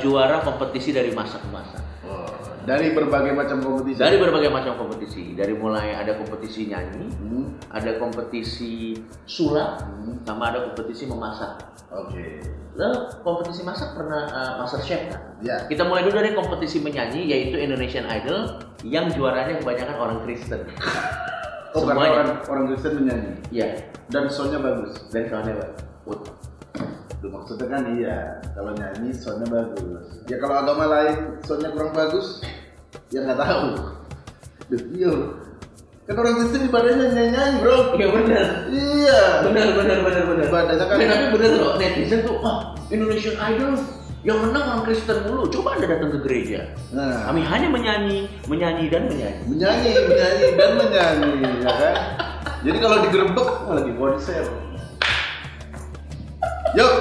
juara kompetisi dari masa ke masa. Oh, dari berbagai macam kompetisi. Dari berbagai macam kompetisi, dari mulai ada kompetisi nyanyi, Hmm, ada kompetisi sulap, hmm, sama ada kompetisi memasak. Oke. Lalu kompetisi masak pernah uh, Master Chef kan? Ya. Kita mulai dulu dari kompetisi menyanyi yaitu Indonesian Idol yang juaranya kebanyakan orang Kristen. Oh, Semuanya. orang orang Kristen menyanyi Iya, dan soundnya bagus. dan soalnya Pak. Maksudnya kan iya, kalau nyanyi soundnya bagus. Ya kalau agama lain soundnya kurang bagus, ya nggak tahu. Iya. Kan orang Kristen ibadahnya nyanyi, bro. Iya benar. Iya. Benar benar benar benar. Ibadahnya kan. Eh, tapi benar loh netizen tuh, ah Indonesian Idol yang menang orang Kristen mulu. Coba anda datang ke gereja. Nah, Kami hanya menyanyi, menyanyi dan menyanyi. menyanyi, menyanyi dan menyanyi, ya kan? Jadi kalau digerebek oh, lagi konser. Yuk,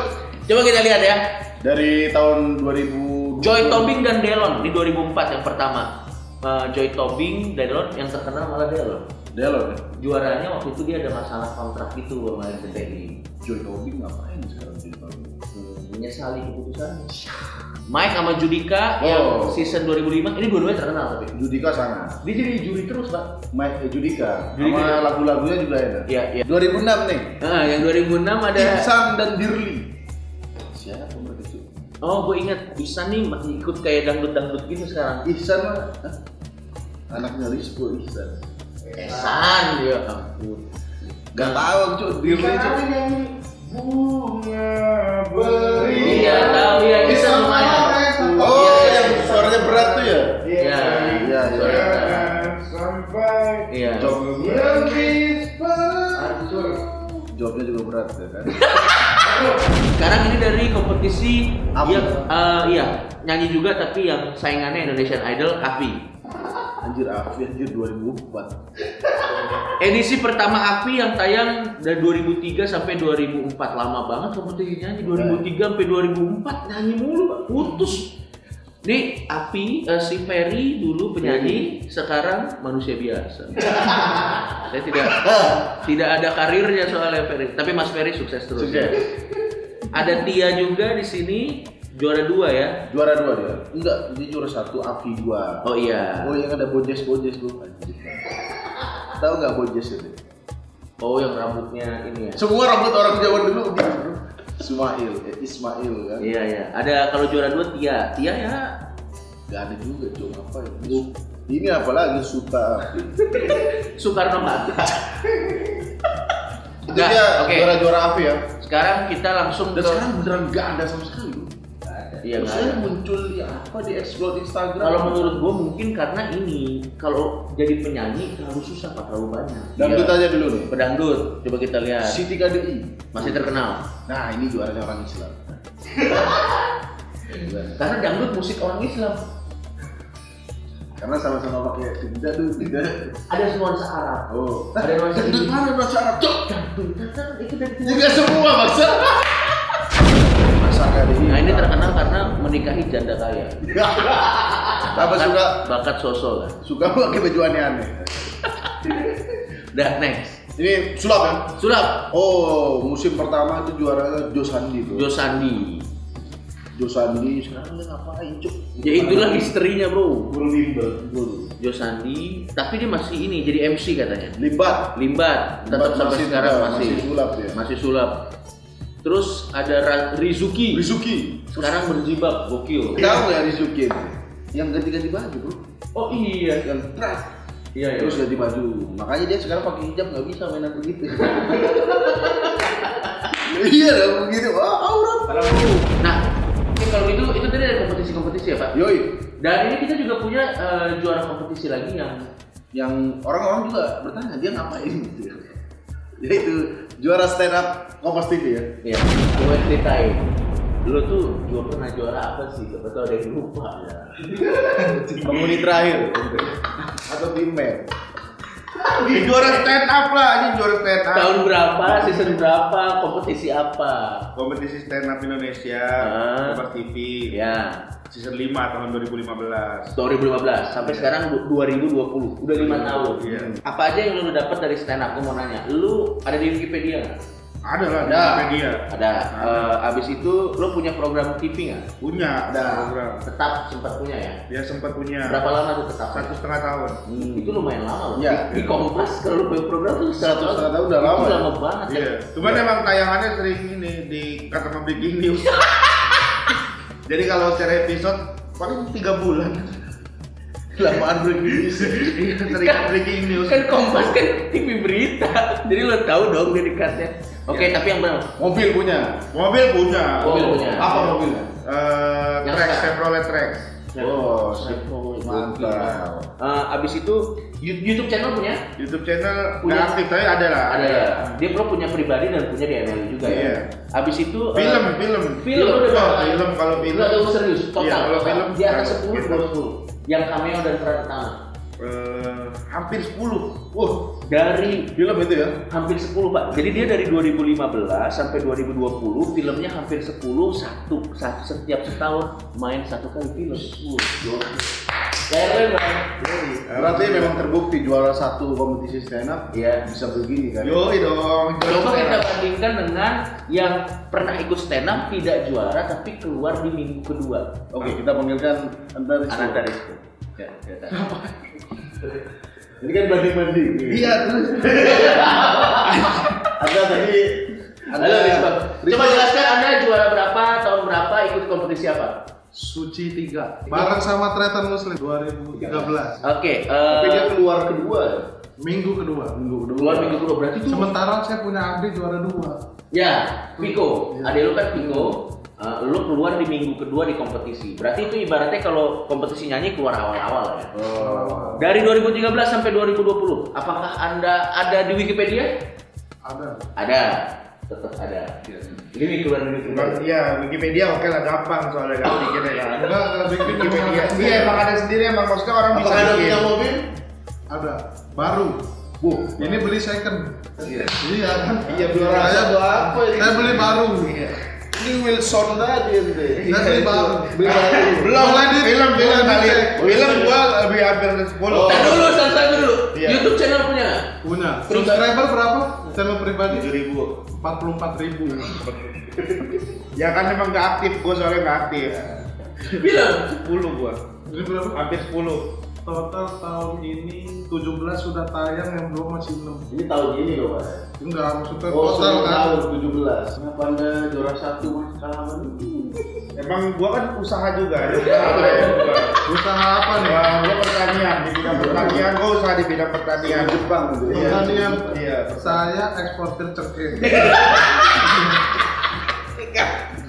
Coba kita lihat ya. dari tahun 2000 Joy Tobing dan Delon di 2004 yang pertama. Eh, Joy Tobing dan Delon yang terkenal malah Delon. Delon ya? Juaranya waktu itu dia ada masalah kontrak gitu sama. Joy Tobing ngapain sekarang Joy Tobing? Hmm, menyesali keputusannya. Mike sama Judika Oh. yang season 2005 ini dua-duanya terkenal tapi. Judika sana. Dia jadi juri terus, Pak. Mike eh, Judika. Judika. Sama lagu-lagunya juga ada. Iya, iya. 2006 nih. Nah, yang 2006 ada Ihsan dan Dirli. Siapa? Oh, gue ingat Ihsan nih masih ikut kayak dangdut-dangdut gitu sekarang. Ihsan mah Hah? anaknya Rizko Ihsan. Ihsan ya ampun. Gak tahu cuy, Dirli cuy. Bunga beri. Iya, tahu ya Ihsan lumayan. Oh, Iya, yang suaranya berat tuh ya? Iya, Iya, suara iya. sampai Iya. Job hancur. jawabnya juga berat ya kan? Sekarang ini dari kompetisi Apa? yang eh, iya, nyanyi juga tapi yang saingannya Indonesian Idol Avi. Anjir, Afi anjir 2004. Edisi pertama Avi yang tayang dari 2003 sampai 2004 lama banget kompetisi nyanyi 2003 sampai 2004 nyanyi mulu Pak. putus. Nih Avi eh, si Ferry dulu penyanyi, sekarang manusia biasa. Saya tidak tidak ada karirnya soalnya Ferry, tapi Mas Ferry sukses terus. Sukses. Ada Tia juga di sini juara dua ya. Juara dua dia. Enggak, dia juara satu, Afi dua. Oh iya. Oh yang ada Bojes Bojes. Anjir. Tahu nggak Bojes itu? Oh yang rambutnya ini ya. Semua rambut orang Jawa dulu. Ismail, eh, Ismail kan? Iya iya. Ada kalau juara dua Tia. Tia ya Gak ada juga cuy, apa ya? Ini apalagi Suta. Soekarno Hatta. Itu Nggak, dia oke. juara-juara Afi ya. Sekarang kita langsung Dan ke sekarang beneran gak ada sama sekali. Iya nggak Maksudnya ada. muncul di apa di explore Instagram. Kalau menurut gue mungkin karena ini kalau jadi penyanyi terlalu susah pak terlalu banyak. Dangdut Iya. aja dulu nih. Pedangdut. Coba kita lihat. Siti KDI. Masih terkenal. Nah ini juaranya orang Islam. Karena dangdut musik orang Islam. Karena sama-sama pakai tidak tuh tidak. Ada nuansa Arab. Oh. Ada nuansa Dangdut mana bahasa Arab? Cok. Dangdut itu dari Juga semua bahasa. Ini terkenal karena menikahi janda kaya. Apa suka Bakat sosok kan. suka pakai baju aneh-aneh. Udah next. Ini sulap kan? Sulap. Oh, musim pertama itu juaranya Jo Sandi bro. Jo Sandi. Jo Sandi sekarang dia ngapain cuk? Ya itulah istrinya bro. Guru limbel. Jo Sandi. Tapi dia masih ini jadi MC katanya. Limbat. Limbat. Tetap sampai sekarang masih. masih sulap ya. Masih sulap. Terus ada Rizuki. Rizuki. Sekarang berjibab gokil. Tahu nggak Rizuki itu? Yang ganti-ganti baju bro. Oh iya. Yang prak. Iya Terus ganti baju. Makanya dia sekarang pakai hijab nggak bisa mainan begitu. iya dong begitu. Wah aurat. Nah, ini kalau itu itu tadi ada kompetisi-kompetisi ya Pak. Yoi. Dan ini kita juga punya eh, juara kompetisi lagi yang Yang orang-orang juga bertanya dia ngapain gitu ya. Yaitu juara stand up Kompas TV ya. ya gue ceritain. Dulu tuh juga pernah juara apa sih? Siapa tahu ada yang lupa ya. Penghuni terakhir atau tim band. Ini juara stand up lah, ini juara stand up. Tahun berapa? Season berapa? Kompetisi apa? Kompetisi stand up Indonesia, Ah. Kompas TV, Ya, season 5 tahun 2015. 2015 sampai sekarang du- 2020 udah lima tahun Iya. apa aja yang lu dapat dari stand up gue mau nanya lu ada di Wikipedia nggak Ada lah di Ada. media. Ada. Eh, abis itu lo punya program TV nggak? Punya Ada. program. Tetap sempat punya ya. Dia sempat punya Berapa lama tuh tetap? satu setengah tahun. Hmm, itu lumayan lama loh. Iya. Di, di Kompas kalau lo punya program tuh Satu setengah tahun udah lama Itu ya? lama banget ya. Iya. Cuman emang tayangannya sering ini di kata breaking news. Jadi kalau secara episode paling tiga bulan. Kelamaan breaking news. Iya, sering Kan- breaking news. Kan Kompas kan TV berita. Jadi lo tahu dong dedikatnya. Oke, Iya. tapi yang benar. Mobil punya. Mobil punya. Mobil punya. Apa mobilnya? Eh, Yang Trax. Chevrolet Trax. Oh, Chevrolet. mantap. Eh, abis itu YouTube channel punya? YouTube channel Punya. aktif tapi ada lah. Ada ya. Dia pro punya pribadi dan punya di MLI juga ya. Iya. Abis itu eh, Film, film. Film lu udah Oh, film kalau film. Ada serius total. Iya, kalau film di atas kalau 10 di kita- bawah 10. Yang cameo dan peran utama. Eh, hampir 10. Wah, Dari film itu ya? hampir 10 pak. Jadi dia dari 2015 sampai 2020 filmnya hampir 10 satu, satu setiap setahun main satu kali film. Uh, Keren bang. Berarti memang terbukti juara satu kompetisi stand up Iya. bisa begini kan? Yo, dong. Coba kita bandingkan dengan yang pernah ikut stand up tidak juara tapi keluar di minggu kedua. Oke, kita panggilkan. Ananta Rizky. Ya, ya, ya. Ini kan banding-banding. Iya, terus. Anda tadi Halo Rizky. Coba jelaskan Anda juara ikut kompetisi apa? Suci 3 bareng sama Tretan Muslim 2013 Oke, Tapi dia eh keluar kedua ya? minggu kedua Minggu kedua. keluar minggu kedua berarti itu sementara saya punya adik juara dua Ya, Piko. Adek lu kan Piko. Uh, lu keluar di minggu kedua di kompetisi. Berarti itu ibaratnya kalau kompetisi nyanyi keluar awal-awal ya. Oh. Dari 2013 sampai 2020, apakah Anda ada di Wikipedia? ada Ada. Tetap ada. Ini keluar Bang, Wikipedia. iya, Wikipedia oke lah gampang soalnya kan bikin ya. enggak enggak bikin Wikipedia. Iya, emang ada sendiri emang maksudnya orang bisa bikin. punya mobil? ada baru Bu. ini beli second Iya. iya kan Iya, juara saya satu apa ini? saya beli baru Ini Wilson tadi ente. saya beli baru Beli baru. Belum, Boleh di- film, film kali. Film gua lebih hampir 10. Nah, dulu, selesai dulu. Iya. YouTube channel punya. punya subscriber berapa channel pribadi 7000. 44 ribu Ya kan emang nggak aktif, gua soalnya nggak aktif. Film. 10 gua. ini berapa Hampir 10. Total tahun ini 17 sudah tayang yang belum masih 6 Ini tahun ini loh, Pak. enggak maksudnya Oh, total kan tahun 17. Kenapa Anda juara satu mas kalaman? Emang gua kan usaha juga, ada usaha apa nih gua pertanian di bidang pertanian, gua usaha di bidang pertanian. Jepang itu. Iya. pertanian Iya. saya eksportir dengar.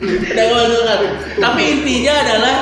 Tapi intinya adalah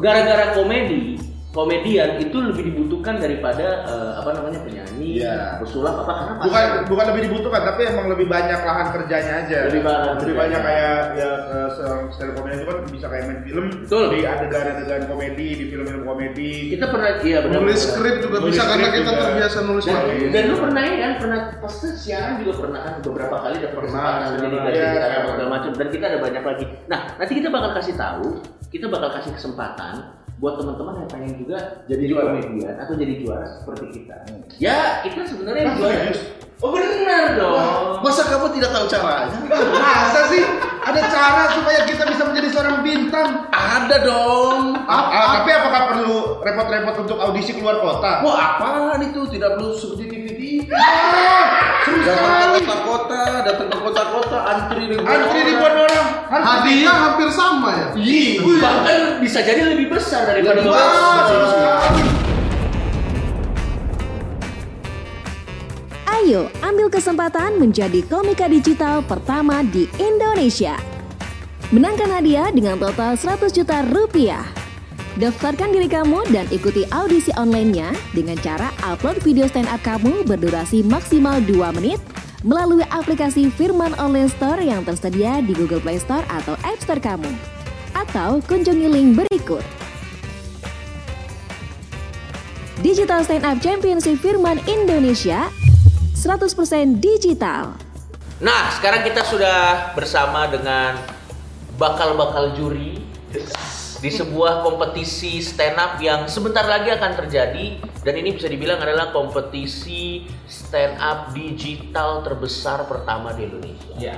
gara-gara komedi komedian itu lebih dibutuhkan daripada eh, apa namanya penyanyi Iya. pesulap apa karena Bukan bukan lebih dibutuhkan, tapi emang lebih banyak lahan kerjanya aja. Lebih banyak lebih kerjanya. banyak kayak ya eh, seorang stand comedy itu kan bisa kayak main film Betul. di adegan-adegan komedi, di film-film komedi. kita pernah iya benar nulis skrip juga Nulis bisa karena kita juga. terbiasa nulis dan, skrip dan lu pernah ya kan pernah pasti siaran juga pernah kan beberapa kali dapat Pernah, kesempatan siaran. gaji Iya, segala macam dan kita ada banyak lagi nah nanti kita bakal kasih tahu kita bakal kasih kesempatan buat teman-teman yang pengen juga Jadi juara. komedian atau jadi juara seperti kita ya kita sebenarnya Kan juara serius? oh benar dong Masa kamu tidak tahu caranya? Masa sih ada cara supaya kita bisa menjadi seorang bintang? Ada dong. Ah, ah, tapi apakah perlu repot-repot untuk audisi keluar kota? Wah, apaan itu? Tidak perlu seperti TV TV. Ah, Datang ke kota-kota, datang ke kota-kota, antri ribuan Antri orang. ribuan orang. hadiah hampir sama ya Ih, bahkan bisa jadi lebih besar daripada Lebih besar. Ayo, ambil kesempatan menjadi komika digital pertama di Indonesia. Menangkan hadiah dengan total 100 juta rupiah. Daftarkan diri kamu dan ikuti audisi online-nya dengan cara upload video stand up kamu berdurasi maksimal 2 menit melalui aplikasi Firman Online Store yang tersedia di Google Play Store atau App Store kamu. Atau kunjungi link berikut. Digital Stand Up Championship Firman Indonesia 100% digital. Nah, sekarang kita sudah bersama dengan bakal-bakal juri di sebuah kompetisi stand up yang sebentar lagi akan terjadi dan ini bisa dibilang adalah kompetisi stand up digital terbesar pertama di Indonesia. Ya.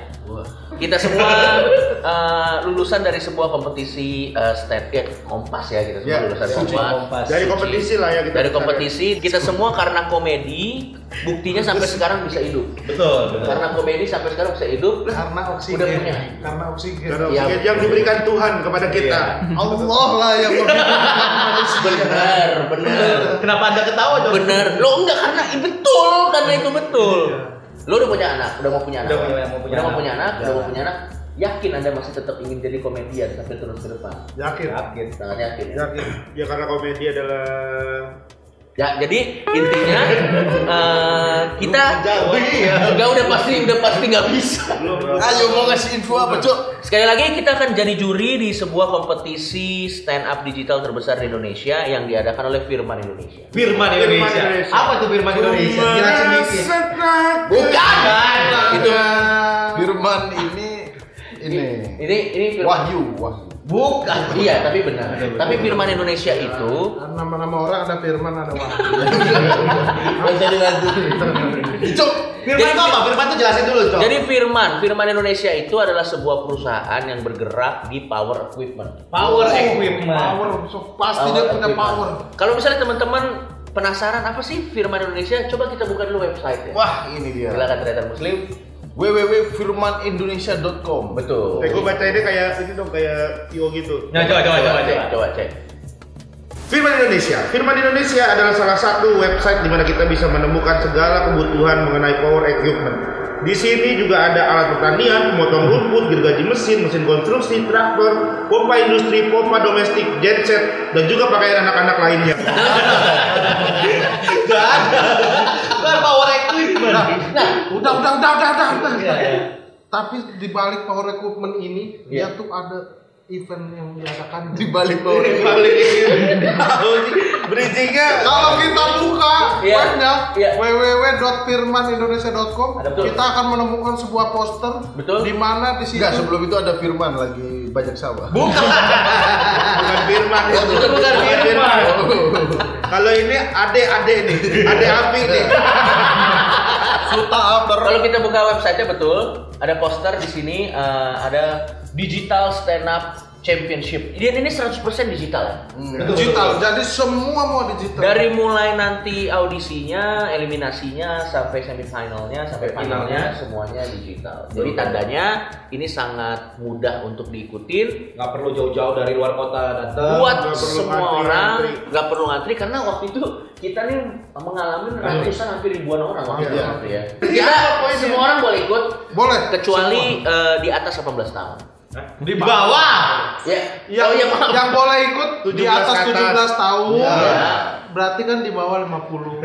Kita semua eh, lulusan dari sebuah kompetisi eh, stand ya, kompas ya kita semua Ya, lulusan Suci kompas. Kompas. Dari kompetisi lah ya kita Dari kompetisi kita semua karena komedi buktinya sampai sekarang bisa hidup. Betul, betul. Karena komedi sampai sekarang bisa hidup. Karena Udah oksigen. punya. Karena oksigen. Karena Iya, oksigen betul. yang diberikan Tuhan kepada kita. Allah lah yang Bener, bener. Kenapa Anda ketawa dong? Bener. Lo enggak karena i- betul, karena itu betul. Lo udah punya anak, udah mau punya anak. Udah punya- mau punya Udah mau anak. punya anak, udah mau punya anak. Yakin Anda masih tetap ingin jadi komedian sampai terus ke depan? Yakin. Yakin. Sangat yakin ya. Yakin. Ya karena komedi adalah Ya, jadi intinya eh, kita Jauh, iya. udah udah pasti udah pasti nggak bisa. Ayo mau ngasih info apa, Cok? Sekali lagi kita akan jadi juri di sebuah kompetisi stand up digital terbesar di Indonesia yang diadakan oleh Firman Indonesia. Firman Indonesia. Firman Indonesia. Apa tuh Firman Indonesia? Jelasin dikit. Bukan. Itu Firman ini ini ini ini Firman. Wahyu, Wahyu. Bukan. Iya, tapi benar. Tapi Firman Indonesia itu Nama-nama orang ada Firman, ada Wahyu. Cok, Firman itu apa? Firman itu jelasin dulu, Cok. Jadi Firman, Firman Indonesia itu adalah sebuah perusahaan yang bergerak di power equipment. power equipment. Power, so pasti dia punya equipment. power. Kalau misalnya teman-teman penasaran apa sih Firman Indonesia, coba kita buka dulu website ya. wah ini dia. Silakan Trader Muslim. www.firmanindonesia.com. Betul. Eh, gue baca ini kayak ini dong kayak Tio gitu. Nah, coba coba coba cek, coba. coba cek. Firman Indonesia. Firman Indonesia adalah salah satu website di mana kita bisa menemukan segala kebutuhan mengenai power equipment. Di sini juga ada alat pertanian, pemotong rumput, gergaji mesin, mesin konstruksi, traktor, pompa industri, pompa domestik, genset, dan juga pakaian anak-anak lainnya. Gak ada. Kan power equipment. Nah, Udah, udah, udah, udah, udah. udah. Iya, iya. Tapi di balik power equipment ini, Iya. dia tuh ada event yang diadakan Di balik power sih. Bridgingnya Kalau kita buka Iya. webnya Iya. www.firmanindonesia.com, kita akan menemukan sebuah poster Betul. di mana di situ Enggak, sebelum itu ada Firman lagi bajak sawah. bukan Firman itu. Itu bukan Firman. Kalau ini ade-ade nih, ade api nih. Suta apa? Kalau kita buka websitenya betul, ada poster di sini eh, ada digital stand up championship. Jadi ini 100% digital ya. digital. Jadi semua mau digital. Dari mulai nanti audisinya, eliminasinya sampai semifinalnya, sampai finalnya semuanya digital. Jadi tandanya ini sangat mudah untuk diikutin Nggak perlu jauh-jauh dari luar kota datang. buat perlu semua ngantri, orang ngantri. nggak perlu ngantri karena waktu itu kita nih mengalami ratusan hampir ribuan orang waktu itu Iya. ya. Kita semua orang boleh ikut Boleh. kecuali eh, di atas 18 tahun. Di bawah. Ya, yang, oh ya maaf. yang boleh ikut di 17 atas atas. 17 tahun. Ya. Berarti kan di bawah 50.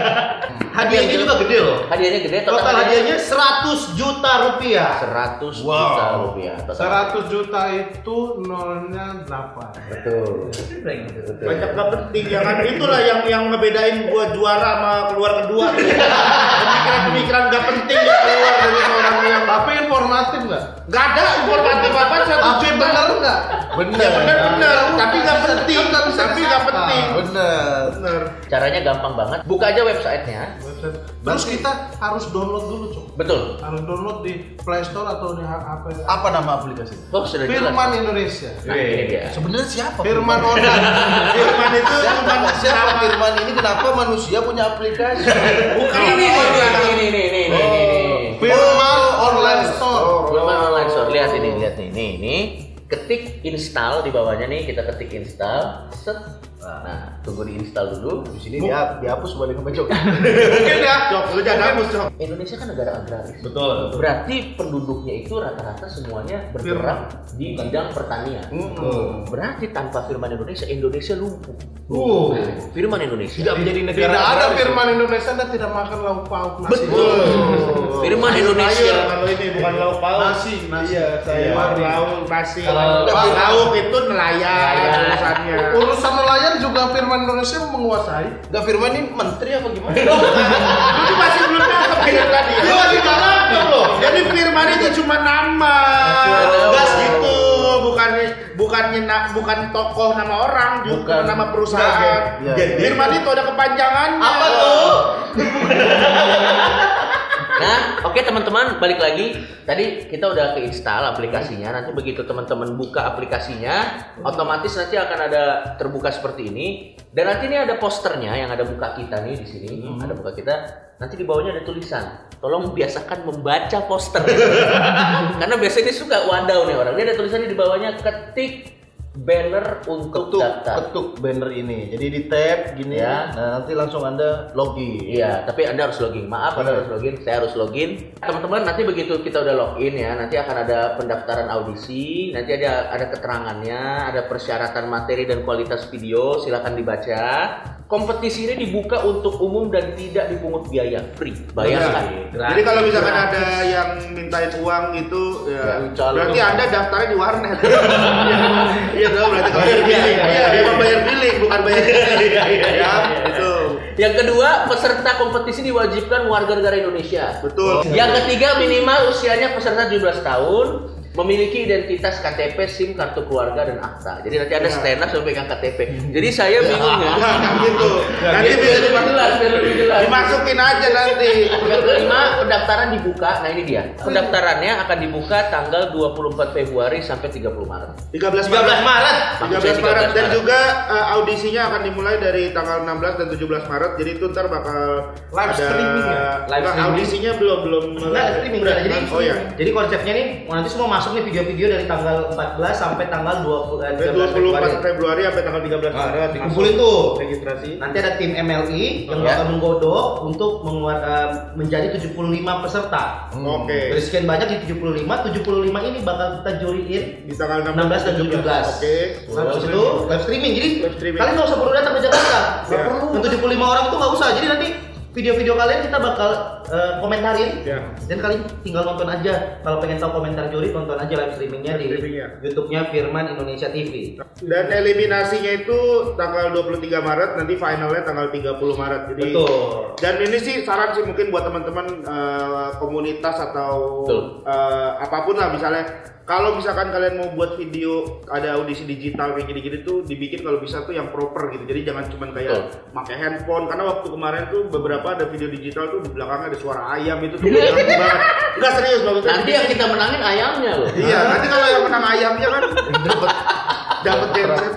Hadiahnya juga gede loh. Hadiahnya gede, total, Total hadiahnya 100 juta rupiah. 100 Wow. juta rupiah. Total. 100 juta itu nolnya 8. Betul. Betul. Banyak gak penting ya kan itulah yang yang ngebedain gua juara sama keluar kedua. Pemikiran-pemikiran gak penting yang keluar dari seorang yang Tapi informatif nggak? Gak ada informasi apa satu Tapi bener nggak? Bener. Ya bener bener, tapi gak penting, nggak bisa tapi gak disangka. penting. Bener. Bener. Caranya gampang banget. Buka aja websitenya. Terus kita harus download dulu, Cok. Betul. Harus download di Play Store atau di apa? Apa nama aplikasi? Oh, sudah jelas. Firman Indonesia. Nah, ini dia. Sebenarnya siapa? Firman online. Firman itu Siapa, siapa Firman ini kenapa manusia punya aplikasi? bukan Ini ini ini ini ini ini ini ini. Firman Oh, online store. Firman online store. Lihat ini, lihat nih. Nih, ini ketik install di bawahnya nih kita ketik install. Set. Nah, tunggu di install dulu. Di sini dia dihapus balik ke pojok. Mungkin ya. Jok, lu jangan hapus Jok. Indonesia kan negara agraris. Betul. Berarti penduduknya itu rata-rata semuanya bergerak di bidang pertanian. Hmm. Berarti tanpa firman Indonesia, Indonesia lumpuh. Uh. Firman Indonesia. Tidak menjadi negara. Tidak ada firman Indonesia dan tidak makan lauk pauk nasi. Betul. Firman Sayur Indonesia. kalau ini bukan lauk pauk. Nasi, nasi. Iya, sayur Iya. lauk nasi. Kalau- lauk itu nelayan urusannya. Urusan nelayan juga firman Indonesia menguasai. Enggak Firman ini menteri apa gimana? Itu masih belum nangkep kayak tadi ya. Lu masih nggak nangkep loh. Jadi firman itu cuma nama. Gas gitu. bukan bukan nyena- bukan tokoh nama orang, juga Bukan. nama perusahaan. Firman itu ada kepanjangannya. Apa tuh? Nah, oke teman-teman, balik lagi. Tadi kita udah keinstal aplikasinya. Nanti begitu teman-teman buka aplikasinya, otomatis nanti akan ada terbuka seperti ini. Dan nanti ini ada posternya yang ada muka kita nih di sini. Ada muka kita. Nanti di bawahnya ada tulisan. Tolong biasakan membaca poster. Karena biasanya suka wadaw nih orang. Dia ada tulisannya di bawahnya ketik banner untuk ketuk daftar. ketuk banner ini jadi di tab gini Ya. nah nanti langsung anda login Iya, tapi Anda harus login. Maaf, Anda harus login. Saya harus login. Teman-teman, nanti begitu kita udah login ya, nanti akan ada pendaftaran audisi, nanti ada ada keterangannya, ada persyaratan materi dan kualitas video, silakan dibaca. Kompetisi ini dibuka untuk umum dan tidak dipungut biaya, free. Bayarkan. Jadi kalau misalkan ada yang mintain uang itu ya, Ya, berarti. Anda daftarnya di warnet. Iya dong, berarti kalau bayar Iya, bilik. iya, Iya, iya, emang bayar bilik bukan bayar Iya, iya, Ya, itu. Yang kedua, peserta kompetisi diwajibkan warga negara Indonesia. Betul. Yang ketiga, minimal usianya peserta 17 tahun, memiliki identitas KTP, SIM, kartu keluarga dan akta. Jadi nanti ada Ya. stand up sampai pegang KTP. Jadi saya bingung ya. Nah, gitu. Nanti bisa jelas, biar lebih jelas. dimasukin aja nanti. Yang kelima, pendaftaran dibuka. Nah ini dia. Pendaftarannya akan dibuka tanggal 24 Februari sampai 30 Maret. 13 13 Maret. 13 Maret dan 13 juga uh, audisinya akan dimulai dari tanggal 16 dan 17 Maret. Jadi itu ntar bakal Live ada streaming ya? Live Enggak, streaming. audisinya belum belum Enggak, streaming udah. Jadi oh ya. Jadi konsepnya nih, nanti semua masuk nih video-video dari tanggal 14 sampai tanggal 20 eh, 13 Februari. 24 Februari sampai tanggal 13 Nah, Maret dikumpulin tuh. registrasi. Nanti ada tim MLI yang Ya. bakal menggodok untuk mengeluar, eh, menjadi 75 peserta. Oke. Dari sekian banyak di 75, 75 ini bakal kita juriin Di tanggal 16 dan 17. Oke. Nah, habis itu live streaming. Jadi Live streaming. kalian nggak usah perlu datang ke Jakarta. Ya. Yang 75 orang itu nggak usah. Jadi nanti video-video kalian kita bakal eh, komentarin. Ya. Dan kalian tinggal nonton aja. Kalau pengen tahu komentar juri, tonton aja live streamingnya di. YouTube-nya Firman Indonesia TV. Dan eliminasinya itu tanggal 23 Maret, nanti finalnya tanggal 30 Maret. Jadi Betul. Dan ini sih saran sih mungkin buat teman-teman eh, komunitas atau Betul. eh, apa pun lah misalnya kalau misalkan kalian mau buat video ada audisi digital kayak gini-gini tuh dibikin kalau bisa tuh yang proper gitu. Jadi jangan cuman kayak pakai handphone karena waktu kemarin tuh beberapa ada video digital tuh di belakangnya ada suara ayam itu tuh banget. Enggak serius bagus. Nanti yang kita menangin ayamnya loh. Iya, nanti kalau yang menang ayamnya kan dapat dapat genset.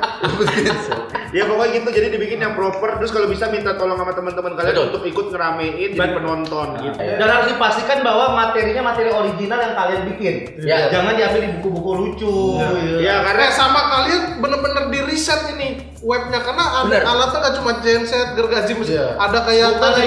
Ya pokoknya gitu jadi dibikin yang proper terus kalau bisa minta tolong sama teman-teman kalian Betul. untuk ikut ngeramein jadi penonton gitu. Dan harus dipastikan bahwa materinya materi original yang kalian bikin. Ya. Jangan diambil di buku-buku lucu. Ya Ya. karena Karena sama kalian bener-bener di riset ini webnya karena ada Bener. alatnya nggak cuma genset, gergaji mesin, Iya. ada kayak tadi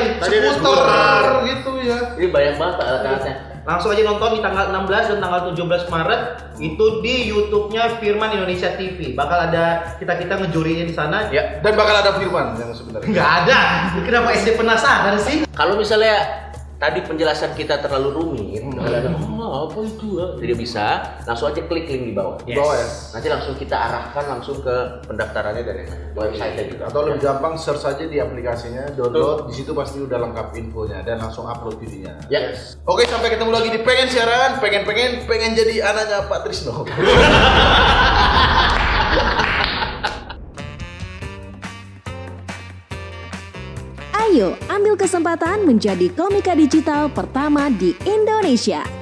skuter. gitu ya. Ini banyak banget alat-alatnya. Langsung aja nonton di tanggal 16 dan tanggal 17 Maret itu di YouTube-nya Firman Indonesia TV. Bakal ada kita-kita ngejuriin di sana. Ya. dan bakal ada Firman yang sebenarnya Nggak ada. Kenapa SD penasaran sih? Kalau misalnya tadi penjelasan kita terlalu rumit, ada, oh, apa itu ya? Tidak bisa, langsung aja klik link di bawah. Di bawah ya Nanti langsung kita arahkan langsung ke pendaftarannya dari website juga. atau lebih gampang search aja di aplikasinya download di situ pasti udah lengkap infonya dan langsung upload videonya Ya. Oke sampai ketemu lagi di pengen siaran pengen pengen pengen jadi anaknya Pak Trisno Ayo, ambil kesempatan menjadi komika digital pertama di Indonesia.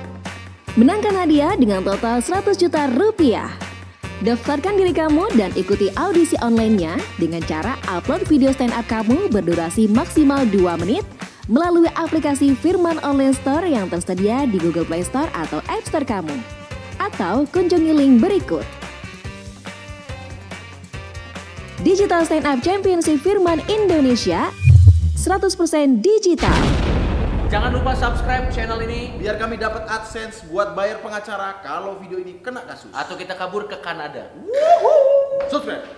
Menangkan hadiah dengan total 100 juta rupiah. Daftarkan diri kamu dan ikuti audisi online-nya dengan cara upload video stand up kamu berdurasi maksimal 2 menit melalui aplikasi Firman Online Store yang tersedia di Google Play Store atau App Store kamu. Atau kunjungi link berikut. Digital Stand Up Championship Firman Indonesia 100% digital. Jangan lupa subscribe channel ini. Biar kami dapat adsense buat bayar pengacara kalau video ini kena kasus. Atau kita kabur ke Kanada. subscribe